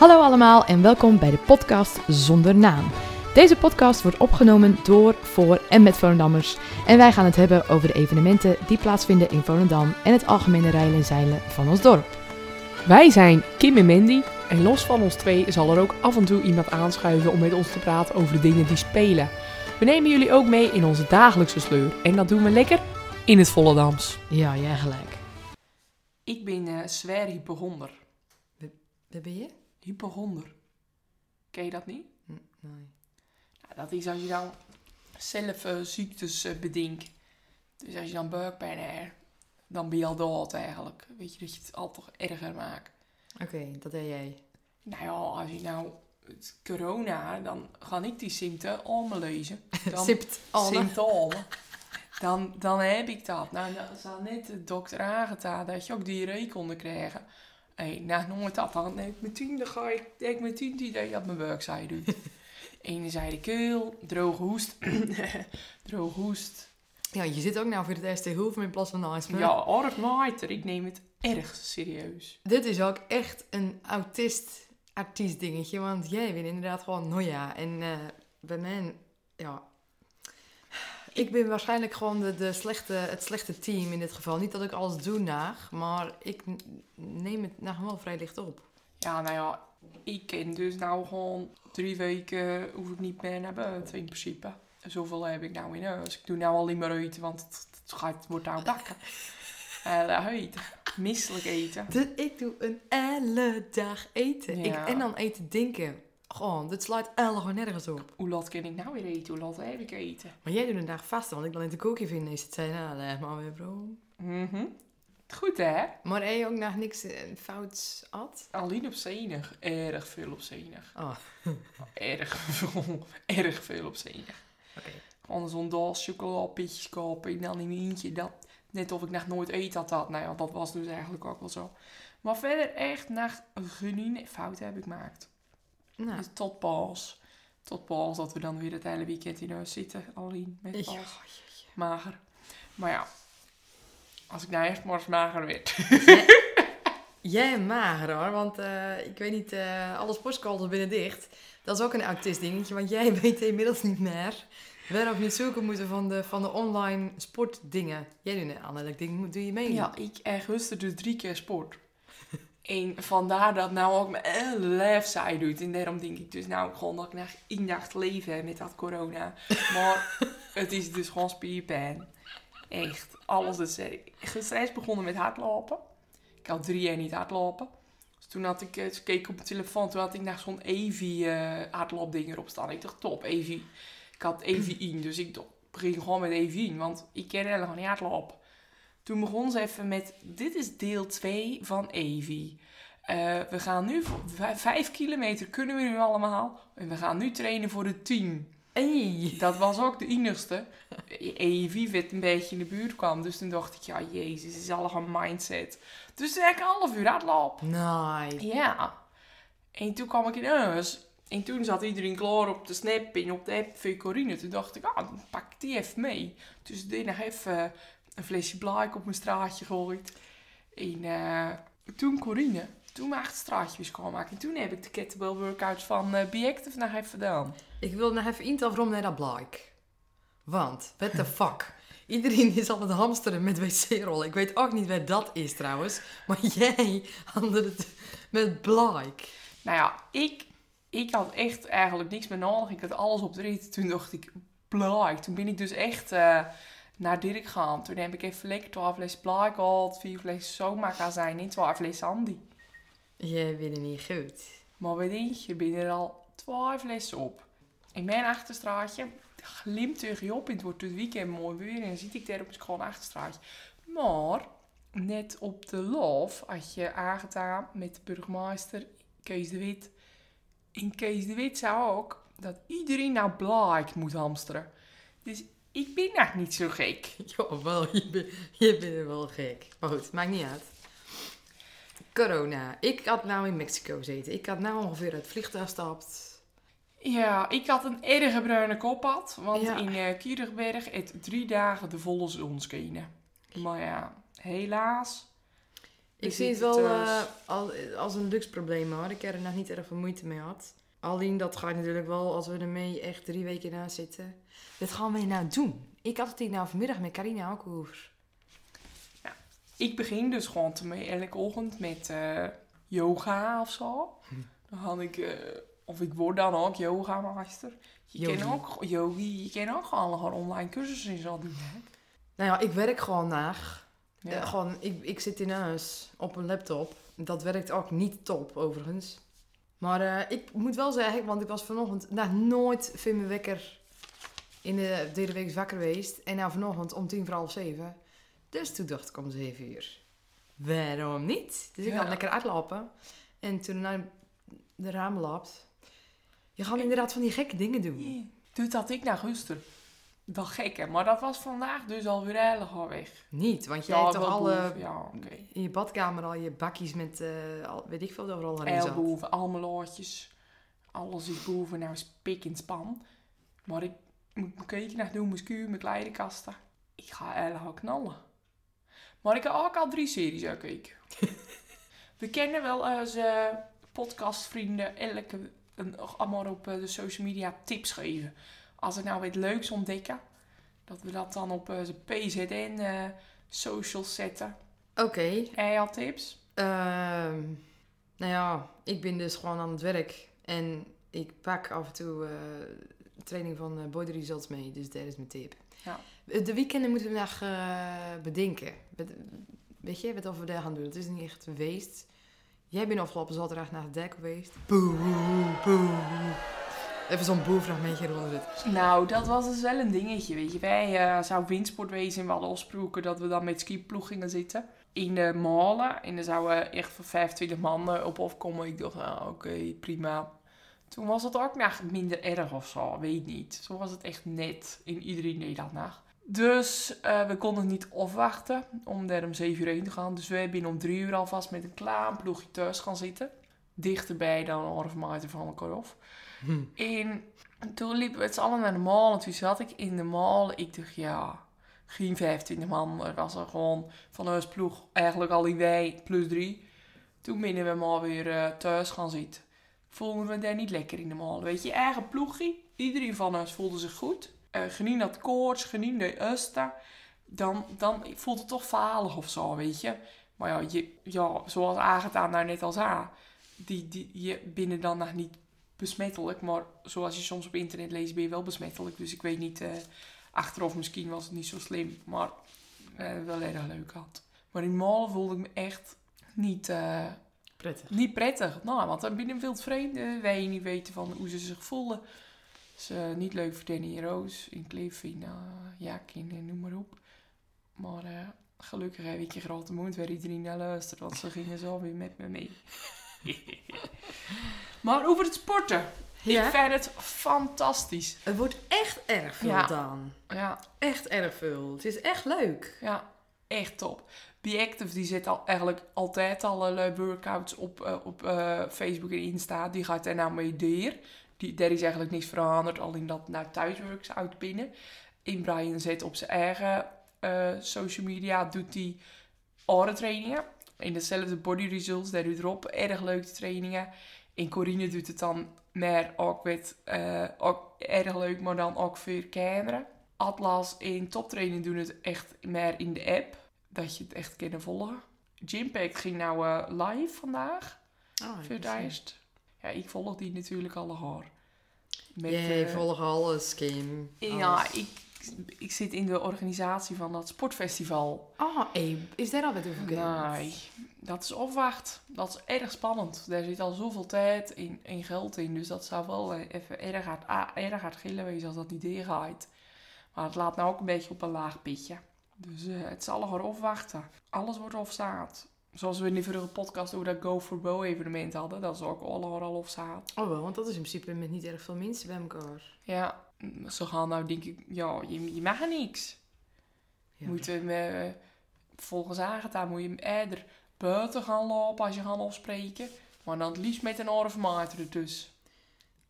Hallo allemaal en welkom bij de podcast Zonder Naam. Deze podcast wordt opgenomen door, voor en met Volendammers. En wij gaan het hebben over de evenementen die plaatsvinden in Volendam en het algemene rijden en zeilen van ons dorp. Wij zijn Kim en Mandy en los van ons twee zal er ook af en toe iemand aanschuiven om met ons te praten over de dingen die spelen. We nemen jullie ook mee in onze dagelijkse sleur en dat doen we lekker in het Volendams. Ja, jij gelijk. Ik ben uh, hypochonder. Waar ben je? Hypochonder. Ken je dat niet? Nee. Nou, dat is als je dan zelf eh, ziektes uh, bedenkt. Dus als je dan buikpijn hebt, dan ben je al dood eigenlijk. Weet je, dat je het al toch erger maakt. Oké, dat deed jij. Nou ja, als je nou het corona, dan ga ik die symptomen lezen. Dan, Symptomen. Dan, dan heb ik dat. Nou, dan zal net de dokter aangetaan dat je ook diarree kon krijgen. Hey, nou, nooit dat. Dan ik meteen, dan ga ik, ik meteen het idee dat mijn werkzij doet. Enerzijde keel, droge hoest. droge hoest. Ja, je zit ook nou voor het eerst te hulp in plaats van nice. Ja, orf maaiter. Ik neem het erg serieus. Dit is ook echt een autist artiest dingetje, want jij bent inderdaad gewoon noja. En eh, bij mij, ja... Ik ben waarschijnlijk gewoon de, de slechte, het slechte team in dit geval. Niet dat ik alles doe naar, maar ik neem het nou wel vrij licht op. Ja, nou ja, ik ken dus nou gewoon drie weken hoef ik niet meer naar buiten in principe. Zoveel heb ik nou in huis. Ik doe nou al niet meer eten, want het, het, gaat, het wordt nou bakken. Uh, eten. Misselijk eten. Dus ik doe een hele dag eten. Ja. Ik, en dan eten denken. Gewoon, dit sluit alle gewoon nergens op. Hoe laat kan ik nou weer eten? Hoe laat heb ik eten? Maar jij doet een dag vast, want ik dan in de kookje vind. is het zei, nou, leg maar weer bro. Mhm. Goed hè? Maar heb je ook nog niks eh, fouts at? Alleen op zenig. Erg veel op zenig. Oh, Erg veel. Erg veel op zenig. oké. Gewoon zo'n doos kopen en dan in eentje dat. Net of ik nog nooit eten had had. Nou ja, dat was dus eigenlijk ook wel zo. Maar verder echt nog geen fout heb ik gemaakt. Nou, Dus tot pas. Tot pas dat we dan weer het hele weekend in huis zitten. Alleen met ja, pas. Mager. Maar ja. Als ik nou echt maar eens mager werd. Jij mager hoor, want eh, ik weet niet, eh, alle sportscholen binnen dicht. Dat is ook een autist dingetje, want jij weet inmiddels niet meer waarop je zoeken moeten van de, van de online sportdingen. Jij doet een ander ding, doe je mee? Ja, ik rustig dus drie keer sport. En vandaar dat nou ook mijn saai doet. En daarom denk ik dus nou gewoon dat ik nog één dag leven met dat corona. Maar het is dus gewoon spierpijn. Echt, alles is erg. Gisteren is begonnen met hardlopen. Ik had drie jaar niet hardlopen. Dus toen had ik, eh, keek ik op mijn telefoon, toen had ik nog zo'n Evi eh hardloopding erop staan. Ik dacht, top, Evi. Ik had Evi in, dus ik dacht, begin gewoon met Evi in, want ik ken helemaal niet hardlopen. Toen begon ze even met, dit is deel 2 van Evi. Eh, we gaan nu, voor vij- vijf kilometer kunnen we nu allemaal. En we gaan nu trainen voor de 10. Hey. Dat was ook de enigste. Evi werd een beetje in de buurt kwam. Dus toen dacht ik, ja jezus, het is al een mindset. Dus toen heb ik een half uur hardlopen. Nice. Ja. En toen kwam ik in huis. En toen zat iedereen klaar op de snap en op de app van Corine. Toen dacht ik, ah, dan pak ik die even mee. Dus deed nog even een flesje blaak op mijn straatje gegooid. En eh, toen Corine, toen we echt het straatje weer schoonmaken. En toen heb ik de kettlebell workouts van eh Be Active nog even gedaan. Ik wil nog even intel waarom naar dat blijk. Want, what the fuck? Iedereen is al het hamsteren met wc-rollen. Ik weet ook niet waar dat is trouwens. Maar jij handelde het met blijk. Nou ja, ik, ik had echt eigenlijk niks meer nodig. Ik had alles op de rit. Toen dacht ik, blaak. Toen ben ik dus echt eh, naar Dirk gegaan. Toen heb ik even lekker 12 fles blaak gehad. 4 fles zomaakazijn en 12 fles Andy. Jij bent er niet goed. Maar wat denk je, binnen er al 12 flessen op. In mijn achterstraatje glimt je op. En het wordt het weekend mooi weer. En dan zit ik daar op het gewoon achterstraatje. Maar net op de lof had je aangedaan met de burgemeester Kees de Wit. En Kees de Wit zei ook dat iedereen nou blaak moet hamsteren. Dus ik ben nog niet zo gek. Jawel, je bent, je bent er wel gek. Maar goed, maakt niet uit. Corona. Ik had nou in Mexico gezeten. Ik had nou ongeveer uit het vliegtuig gestapt. Ja, ik had een erge bruine kop had. Want Ja. in uh, Kierigberg het drie dagen de volle zon schenen. Maar ja, helaas. Ik We zie het wel eh, al, als een luxe probleem hoor. Ik heb er nog niet erg veel moeite mee gehad. Alleen dat gaat natuurlijk wel als we ermee echt drie weken na zitten. Wat gaan we nou doen? Ik had het hier nou vanmiddag met Carina ook over. Ik begin dus gewoon te mee elke ochtend met eh, yoga of zo. Dan ga ik, eh, of ik word dan ook yoga master. Je Yogi. kan ook yogi, je kan ook allemaal online cursussen in zo doen. Nou ja, ik werk gewoon naar. Ja. Eh, gewoon, ik, ik zit in huis op een laptop. Dat werkt ook niet top, overigens. Maar eh, ik moet wel zeggen, want ik was vanochtend nog nooit van mijn wekker in de derde week wakker geweest. En nou vanochtend om tien voor half zeven. Dus toen dacht ik om zeven uur. Waarom niet? Dus ik Ja. ga lekker uitlopen. En toen naar de ramen loopt. Je gaat inderdaad van die gekke dingen doen. Ja. Doet dat ik naar Guster. Wel gek hè, maar dat was vandaag dus alweer helemaal weg. Niet, want jij hebt toch alle boven, Ja, in je badkamer al je bakjes met, eh, al, weet ik veel, wat er al in zat. Elboven, allemaal loodjes. Alles is boven, nou is pik in span. Maar ik moet mijn keuken nog doen, mijn schuur, mijn kleidenkasten. Ik ga helemaal knallen. Maar ik heb ook al drie series gekeken. We kennen wel onze podcastvrienden elke een, allemaal op eh, de social media tips geven. Als ik nou iets leuks ontdekken, dat we dat dan op onze PZN eh social zetten. Oké, En je al tips? ehm, nou ja, ik ben dus gewoon aan het werk. En ik pak af en toe eh, training van eh, Body Results mee. Dus dat is mijn tip. Ja. De weekenden moeten we nog eh, bedenken. Weet je, wat of we daar gaan doen? Het is niet echt geweest. Jij bent afgelopen zaterdag naar het dek geweest. Boe, boe. Even zo'n boefragmentje eronder het. Nou, dat was dus wel een dingetje, weet je. Wij eh zou windsport wezen en we hadden dat we dan met skiploeg gingen zitten. In de malen. En er zouden echt voor 25 man eh, op afkomen. Ik dacht, ah, oké, prima. Toen was het ook nog minder erg of zo, weet niet. Zo was het echt net. In iedereen dat nog. Dus eh, we konden niet afwachten om daar om 7 uur heen te gaan. Dus wij zijn om 3 uur alvast met een klein ploegje thuis gaan zitten. Dichterbij dan een half van elkaar af. En toen liepen we het allen naar de mall. En toen zat ik in de mall. Ik dacht, ja, geen 25 man. Er was er gewoon van ons ploeg eigenlijk al in wij plus drie. Toen binnen we maar weer eh, thuis gaan zitten. Voelden we daar niet lekker in de mall. Weet je, eigen ploegie. Iedereen van ons voelde zich goed. Eh genien had koorts, genien de uster. Dan, dan voelt het toch falig of zo, weet je. Maar ja, je, ja zoals Agatha daar net al zei. Die, die, je binnen dan nog niet besmettelijk. Maar zoals je soms op internet leest, ben je wel besmettelijk. Dus ik weet niet, eh, achteraf misschien was het niet zo slim. Maar eh, wel erg leuk had. Maar in Malen voelde ik me echt niet, eh, Prettig. niet prettig. Nou, want dan binnen veel vreemden. Wij niet weten van hoe ze zich voelden. Dus eh, niet leuk voor Danny en Roos. In Cliff, in uh, Jakin en noem maar op. Maar gelukkig heb ik je grote mond waar iedereen naar luistert. Want ze gingen zo weer met me mee. maar over het sporten. Ja? Ik vind het fantastisch. Het wordt echt erg veel Ja. dan. Ja, Echt erg veel. Het is echt leuk. ja echt top. Be Active die zet al, eigenlijk altijd allerlei workouts op, eh, op eh, Facebook en Insta. Die gaat er nou mee door. Die, daar is eigenlijk niks veranderd, alleen dat naar thuisworks uit binnen. In Brian zet op zijn eigen social media, doet hij andere trainingen. In dezelfde body results, daar doet erop erg leuke trainingen. En Corine doet het dan meer ook met, eh, ook erg leuk, maar dan ook voor kinderen. Atlas en toptraining doen het echt meer in de app, dat je het echt kan volgen. Gympact ging nou eh, live vandaag, Oh, voor het eerst. Ja, ik volg die natuurlijk alle haar. Met, Jij eh, volgt alles, Kim. ja, ik, ik zit in de organisatie van dat sportfestival. Oh, is daar al wat over? Nee, dat is opwacht. Dat is erg spannend. Daar zit al zoveel tijd en, en geld in. Dus dat zou wel eh, even erg hard, ah, erg hard gillen wezen als dat niet deurgaat. Maar het laat nou ook een beetje op een laag pitje. Dus eh, het zal er opwachten. Alles wordt opstaat. Zoals we in de vorige podcast over dat Go for Bo evenement hadden. Dat is ook allemaal al opstaat. Oh wel, want dat is in principe met niet erg veel mensen bij elkaar. Ja, ze gaan nou denk ik... Ja, je, je mag niks. Ja. Moet hem, eh, volgens Agatha moet je hem eerder buiten gaan lopen als je gaat afspreken. Maar dan het liefst met een orfmaat ertussen.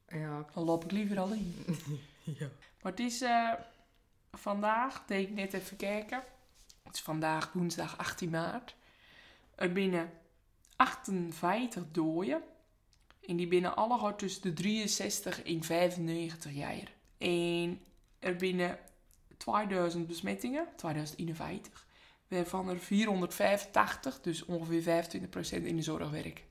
Ja. Dan loop ik liever alleen. ja. Maar het is eh, vandaag, deed ik net even kijken. Het is vandaag woensdag 18 maart. er binnen 58 doden. En die binnen alle tussen de 63 en 95 jaar. En er binnen 2000 besmettingen, 2051, waarvan er 485, dus ongeveer 25% in de zorg werken.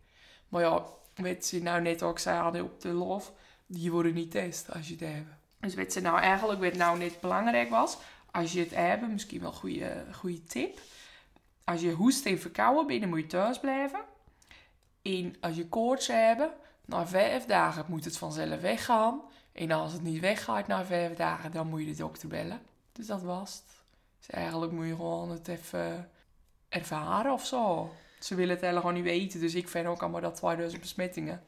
Maar ja, wat ze nou net ook zeiden op de lof, die worden niet test als je het hebt. Dus wat ze nou eigenlijk, wat nou net belangrijk was, als je het hebt, misschien wel een goede, goede tip. Als je hoest en verkouden dan moet je thuis blijven. En als je koorts hebt, na vijf dagen moet het vanzelf weggaan. En als het niet weggaat na vijf dagen, dan moet je de dokter bellen. Dus dat was het. Dus eigenlijk moet je gewoon het even ervaren of zo. Ze willen het helemaal niet weten. Dus ik vind ook allemaal dat 2000 besmettingen.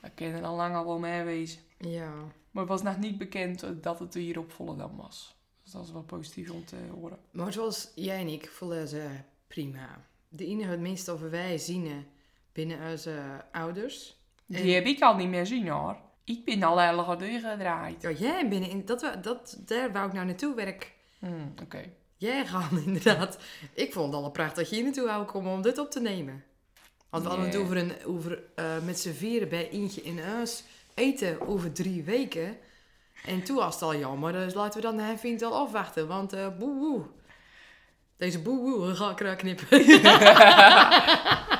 Dat kunnen al lang al wel mee wezen. Ja. Maar het was nog niet bekend dat het hier op Volendam was. Dus dat is wel positief om te horen. Maar zoals jij en ik voelen ze prima. De enige het minst over wij zien binnen onze ouders. Die En- heb ik al niet meer zien hoor. Ik ben al heel erg doorgedraaid. Ja, jij binnen in dat, dat daar wou ik nou naartoe werk. Hmm, Oké. Jij gaan inderdaad. Ik vond het al prachtig dat je hier naartoe wou komen om dit op te nemen. Want we hadden het over, een, over eh, met z'n vieren bij eentje in huis eten over drie weken. En toen was het al jammer, dus laten we dan even het al afwachten. Want eh boe boe. Deze boe boe ga ik knippen.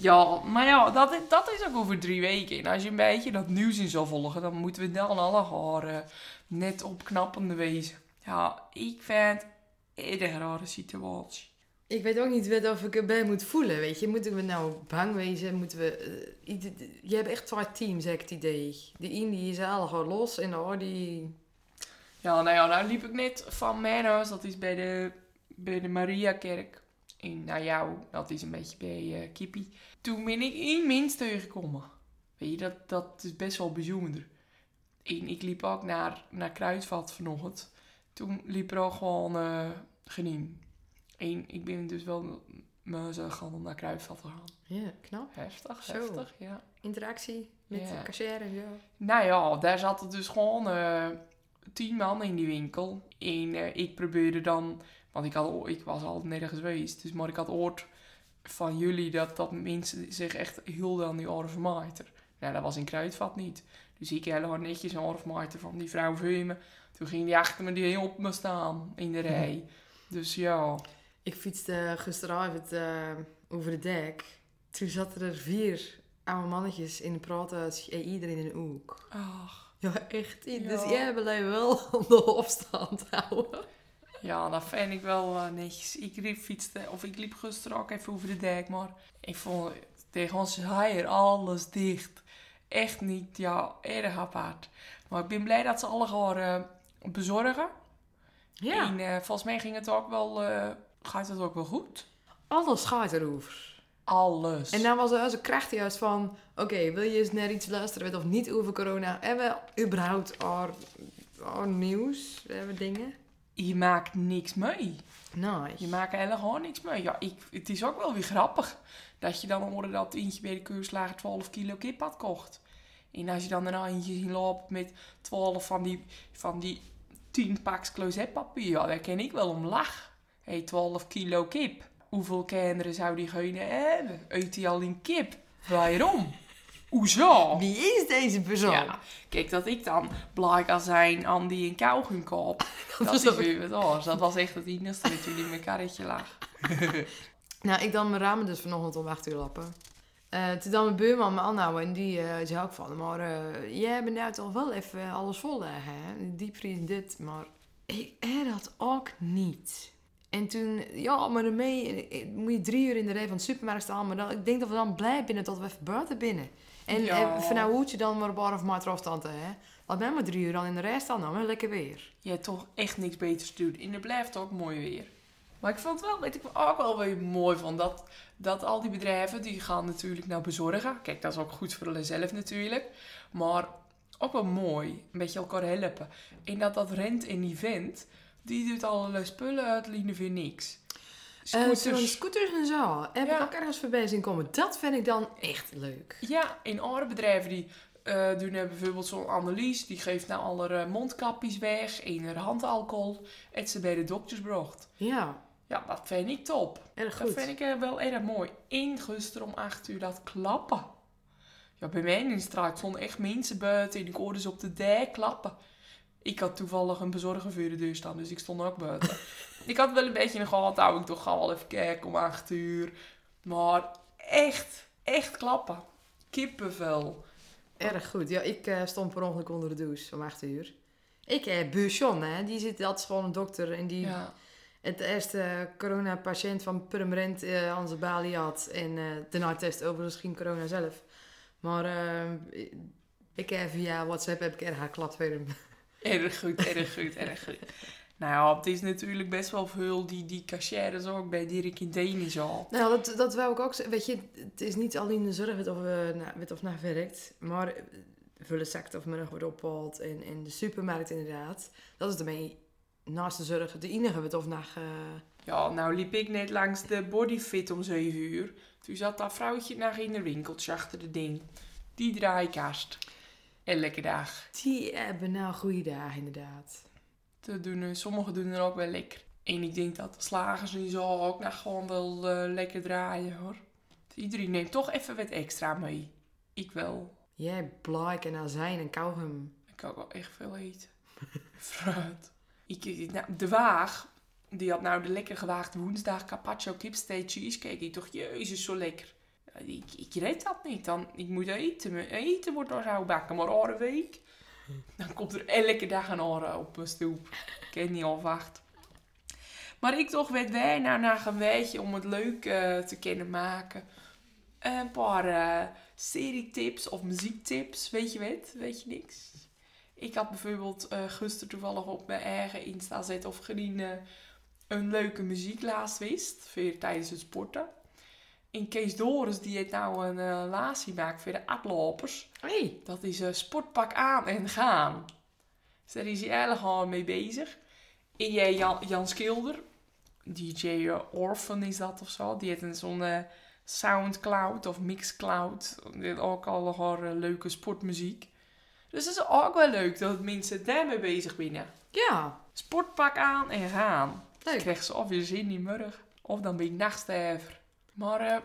Ja, maar ja, dat, is- dat is ook over drie weken. En als je een beetje dat nieuws in zou volgen, dan moeten we dan alle haren net opknappende wezen. Ja, ik vind het een rare situatie. Ik weet ook niet of ik erbij moet voelen, weet je. Moeten we nou bang wezen? Moeten we... eh, je hebt echt twee teams, heb ik het idee. De een die is al gewoon los en de ander die... Ja, nou ja, nou liep ik net van mijn huis, dat is bij de, bij de Mariakerk. En naar jou, dat is een beetje bij eh Kippie. Toen ben ik in minst tegengekomen. Weet je, dat, dat is best wel bijzonder. En ik liep ook naar, naar Kruidvat vanochtend. Toen liep er ook gewoon uh, genien. En ik ben dus wel zo gaan naar Kruidvat te gaan. Ja, knap. Heftig, Zo. heftig, ja. Interactie met Ja. de cashier en zo. Nou ja, daar zaten dus gewoon eh, tien man in die winkel. En eh, ik probeerde dan, want ik, had, ik was al nergens geweest, dus maar ik had gehoord van jullie dat, dat mensen zich echt hielden aan die orfmaaiter. Nou, dat was in Kruidvat niet. Dus ik helemaal netjes een orfmaaiter van die vrouw voor me. Toen ging die achter me die op me staan in de rij. Dus ja, Ik fietste gisteravond eh, over de dek. Toen zaten er vier oude mannetjes in de praten en iedereen in een hoek. ach. Ja, echt. Dus Ja. jij blijft wel op de afstand houden. Ja, dat vind ik wel eh, netjes. Ik liep, fietste, of ik liep gisteren ook even over de dijk, maar ik vond tegen ons hier alles dicht. Echt niet, ja, erg apart. Maar ik ben blij dat ze alle gaan eh, bezorgen. Ja, En eh, volgens mij ging het ook wel, gaat het ook wel goed. alles gaat erover. Alles. En dan was er onze kracht juist van... Oké, wil je eens naar iets luisteren of niet over corona? Hebben we überhaupt al, nieuws? Hebben we dingen? Je maakt niks mee. Nice. Je maakt helemaal gewoon niks mee. Ja, ik, het is ook wel weer grappig dat je dan hoorde dat eentje bij de keurslager 12 kilo kip had kocht. En als je dan daarna eentje zien lopen met 12 van die, van die 10 paks closetpapier, ja, daar ken ik wel om lach. Hé, hey, 12 kilo kip. Hoeveel kinderen zou die gene hebben? Eet die al in kip? Waarom? Hoezo? Wie is deze persoon? Ja, kijk, dat ik dan zijn aan die een kauwgum koop, dat was is weer wat anders. Dat was echt het enigste dat jullie in mijn karretje lag. Nou, ik dan mijn ramen dus vanochtend om 8 uur lappen. Eh, toen dan mijn buurman me aanhouden en die eh, zei ook van... Maar eh, jij bent nou toch wel even alles vol hè? Diepvries en dit, maar... Ik heb dat ook niet. En toen, ja, maar ermee moet je drie uur in de rij van de supermarkt staan. Maar dan, ik denk dat we dan blij binnen tot we even buiten binnen. En Ja. eh, van nou hoed je dan maar bar of maar afstand, hè? Laat mij maar drie uur dan in de rij staan, dan wel lekker weer. Je hebt toch echt niks beters te doen. En het blijft ook mooi weer. Maar ik vond het wel, weet ik ook wel weer mooi van dat, dat al die bedrijven die gaan natuurlijk nou bezorgen. Kijk, dat is ook goed voor hunzelf natuurlijk. Maar ook wel mooi, een beetje elkaar helpen. En dat dat rent en event, die doet allerlei spullen uitlenen voor niks. Eh, Scooters. Zo'n scooters en zo. Heb ik Ja. ook ergens voorbij zien komen. Dat vind ik dan echt leuk. Ja, in andere bedrijven die eh, doen bijvoorbeeld zo'n Annelies, die geeft nou alle mondkapjes weg en er handalcohol, et ze bij de dokters bracht. Ja. Ja, dat vind ik top. Erg Dat goed. vind ik eh, wel erg mooi. Gisteren om 8 uur dat klappen. Ja, bij mij in de straat stonden echt mensen buiten en ik hoorde ze op de dijk klappen. Ik had toevallig een bezorger voor de deur staan, dus ik stond ook buiten. ik had wel een beetje een gehad, hou ik toch ga wel even kijken om 8 uur. Maar echt, echt klappen. Kippenvel. Erg goed. Ja, ik eh, stond per ongeluk onder de douche om 8 uur. Ik heb Buurjon, hè. Die zit, dat is gewoon een dokter. En die Ja. het eerste corona-patiënt van Purmerend eh, aan zijn balie had. En eh daarna test overigens geen corona zelf. Maar eh, ik heb via WhatsApp heb ik erg geklapt hem. Erg goed, erg goed, erg goed. Nou ja, het is natuurlijk best wel veel die, die cashiers ook bij Dirk in Denen zo. Nou, dat, dat wou ik ook zeggen. Weet je, het is niet alleen de zorg wat of, uh, of naar werkt. Maar vullen sector of middag wordt opgehaald. En, en de supermarkt inderdaad. Dat is ermee naast de zorg de enige wat of naar... eh, Ja, nou liep ik net langs de bodyfit om 7 uur. Toen zat dat vrouwtje nog in de winkeltje achter de ding. Die draaikast. Elke dag. die hebben nou goede dagen inderdaad. Te doen, sommigen doen er ook wel lekker. En ik denk dat de slagers en zo ook nog gewoon wel eh, lekker draaien hoor. Iedereen neemt toch even wat extra mee. Ik wel. Jij blijk en azijn en kauwgum. Ik kan ook wel echt veel eten. Fruit. Ik, nou, de Waag, die had nou de lekker gewaagde woensdag carpaccio kipsteak cheesecake. Ik dacht, jezus, zo lekker. Ik, ik dat niet. Dan, ik moet eten. Mijn eten wordt door zo bakken. Maar week, dan komt er elke dag een oren op mijn stoep. Ik kan niet afwachten. Maar ik toch werd wij nou naar een weetje om het leuk eh, te kunnen maken. Een paar eh serietips of muziektips. Weet je wat? Weet je niks? Ik had bijvoorbeeld gisteren toevallig op mijn eigen Insta zet of gezien eh, een leuke muziek wist tijdens het sporten. En Kees Doris die heeft nou een eh laatsie gemaakt voor de atlopers. Hey, Dat is een sportpak aan en gaan. Dus daar is hij eigenlijk mee bezig. En jij Jan, Jan Skilder, DJ Orphan is dat of zo. Die heeft een zo'n eh, Soundcloud of Mixcloud. Die heeft ook al eh, leuke sportmuziek. Dus het is ook wel leuk dat mensen daarmee bezig zijn. ja, Sportpak aan en gaan. Dan leuk. krijg ze of weer zin in morgen. Of dan ben ik nachtsterver. Maar eh,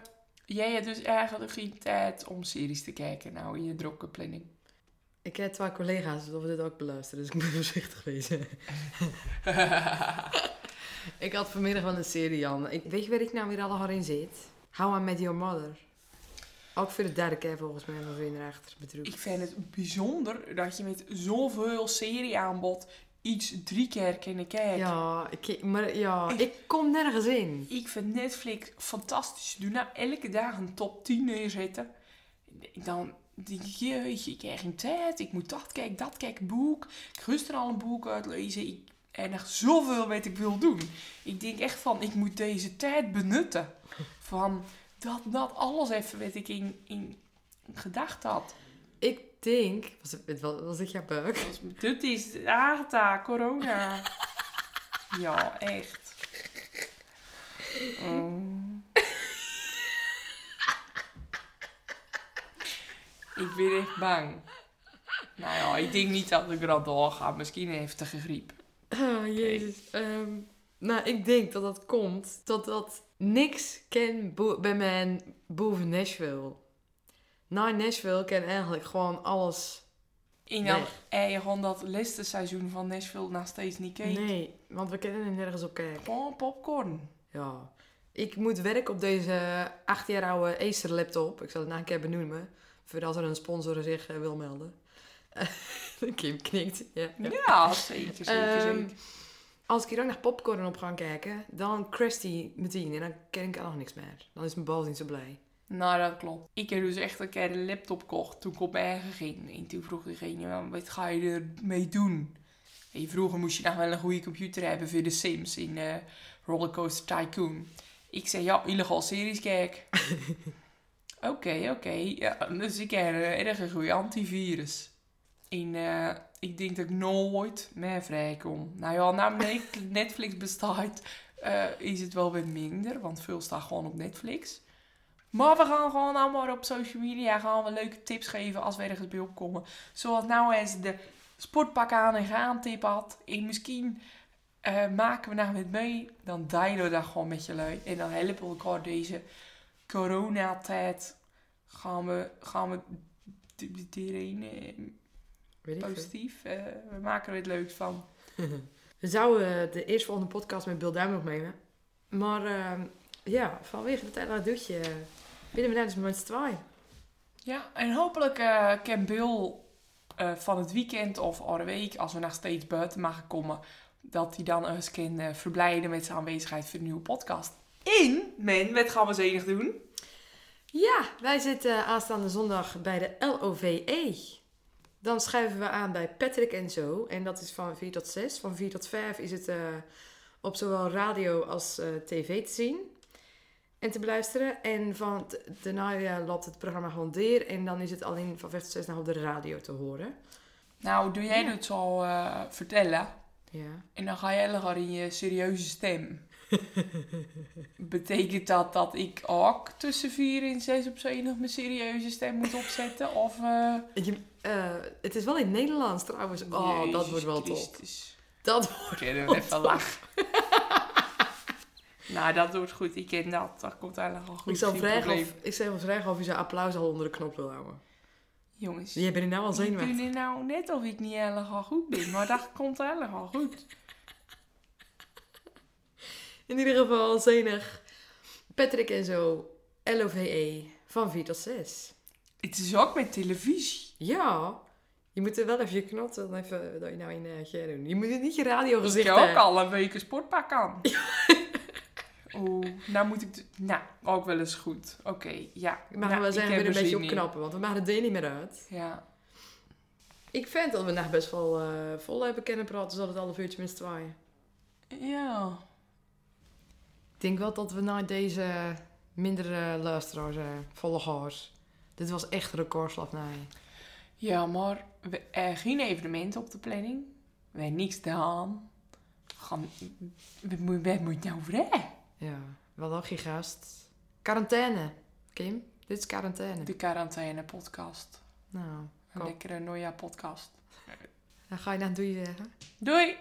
jij hebt dus eigenlijk geen tijd om series te kijken nou in je drukke planning. Ik heb twee collega's die dit ook beluisteren, dus ik moet voorzichtig wezen. ik had vanmiddag wel een serie, Jan. Ik, weet je waar ik nou weer alle in zit? How I Met Your Mother. Ook voor de derde keer volgens mij van Vrienden Achter Bedroefd. Ik vind het bijzonder dat je met zoveel serieaanbod iets drie keer kan kijken. Ja, ik, maar ja, ik kom nergens in. Ik vind Netflix fantastisch. Doe nou elke dag een top 10 neerzetten. Dan denk ik, jeetje, ik krijg geen tijd. Ik moet dat kijken, dat kijken, boek. Ik gisteren al een boek uitlezen. Ik, en nog zoveel wat ik wil doen. Ik denk echt van, ik moet deze tijd benutten. Van dat, dat alles even wat ik in, in gedacht had. Ik denk... Was, het, was, was ik jouw buik? Dit is Agatha, corona. Ja, echt. Oh. Ik ben echt bang. Nou ja, ik denk niet dat ik er al doorga. Misschien een heftige griep. Oh, jezus. Ehm, nou, ik denk dat dat komt dat dat niks ken bo- bij mij boven Nashville. Na Nashville ken eigenlijk gewoon alles. En dan heb je gewoon dat laatste seizoen van Nashville nog steeds niet kijken. Nee, want we kennen er nergens op kijken. Gewoon popcorn. Ja. Ik moet werken op deze acht jaar oude Acer laptop. Ik zal het na een keer benoemen. Voor als er een sponsor zich eh, wil melden. Kim knikt. Ja, ja. Ja, zeker, zeker, Ehm, zeker. Als ik hier ook naar popcorn op ga kijken, dan crasht die meteen en dan ken ik nog niks meer. Dan is mijn bal niet zo blij. Nou, dat klopt. Ik heb dus echt een keer een laptop gekocht toen ik op mijn eigen ging. En toen vroeg diegene, "Ja, wat ga je ermee doen? En vroeger moest je nog wel een goede computer hebben voor de Sims in eh, Rollercoaster Tycoon. Ik zei, ja, illegaal series kijk. Oké, oké. Ja, dus ik heb erg een goede antivirus. En eh, ik denk dat ik nooit meer vrijkom. Nou ja, nou Net- Netflix bestaat, eh, is het wel wat minder. Want veel staat gewoon op Netflix. Maar we gaan gewoon allemaal op social media gaan we leuke tips geven als we ergens bij opkomen. Zoals nou eens de sportpak aan en gaan tip had. En misschien eh, maken we nou met mee, dan delen we dat gewoon met je lui. En dan helpen we elkaar deze coronatijd. Gaan we, gaan we iedereen eh, positief. eh, we maken er het leuk van. We zouden de eerstvolgende podcast met Bill Duim opnemen. Maar ehm, ja, vanwege het hele doetje binnen eens met z'n tweeën. Ja, en hopelijk eh kan Bill eh, van het weekend of oude week, als we nog steeds buiten mogen komen, dat hij dan eens kan eh, verblijden met zijn aanwezigheid voor de nieuwe podcast. In, men, wat gaan we zenig doen? Ja, wij zitten aanstaande zondag bij de LOVE. Dan schuiven we aan bij Patrick en Zo. En dat is van 4 tot 6. Van 4 tot 5 is het eh, op zowel radio als eh, tv te zien. En te beluisteren. En van daarna ja, loopt het programma gewoon door. En dan is het alleen van 5 tot 6 nog op de radio te horen. Nou, doe jij Ja. het zo eh, vertellen Ja. en dan ga jij lekker in je serieuze stem. Betekent dat dat ik ook tussen 4 en 6 op z'n nog mijn serieuze stem moet opzetten? Of, eh Je, eh, het is wel in Nederlands trouwens. Oh, dat wordt wel top. Christus. Dat wordt Kunnen we even lachen. Nou, dat wordt goed. Ik ken dat. Dat komt eigenlijk al goed. ik zal vragen of, ik zal vragen of je zijn applaus al onder de knop wil houden. Jongens, Je bent er nou al ik zenuwachtig. doe nou net of ik niet helemaal goed ben. Maar dat komt helemaal goed. In ieder geval zenig. Patrick en zo. LOVE. Van 4 tot 6. Het is ook met televisie. Ja. Je moet er wel even je knot dan even dat je nou in uh, doen. Je moet het niet je radio Ik gezicht heb ook hebben. al een week een sportpak aan. Oeh, nou moet ik... Nou, ook wel eens goed. Oké, ja. Mag Nou, wel zeggen, heb weer een beetje opknappen, want we maken het niet meer uit. Ja. Ik vind dat we nog best wel eh, vol hebben kunnen praten, zodat het half uurtje minstens twaaien. Ja. Ik denk wel dat we na deze mindere luisteraars, eh, volgers, dit was echt een recordslag naar je. Ja, maar we, er geen evenement op de planning. We hebben niks gedaan. Gaan, wat moet wat moet je nou hè? Ja, wel nog geen gast. Quarantaine, Kim. Dit is quarantaine. De quarantaine podcast. Nou, Een lekkere Noja podcast. dan ga je naar doei zeggen. Doei!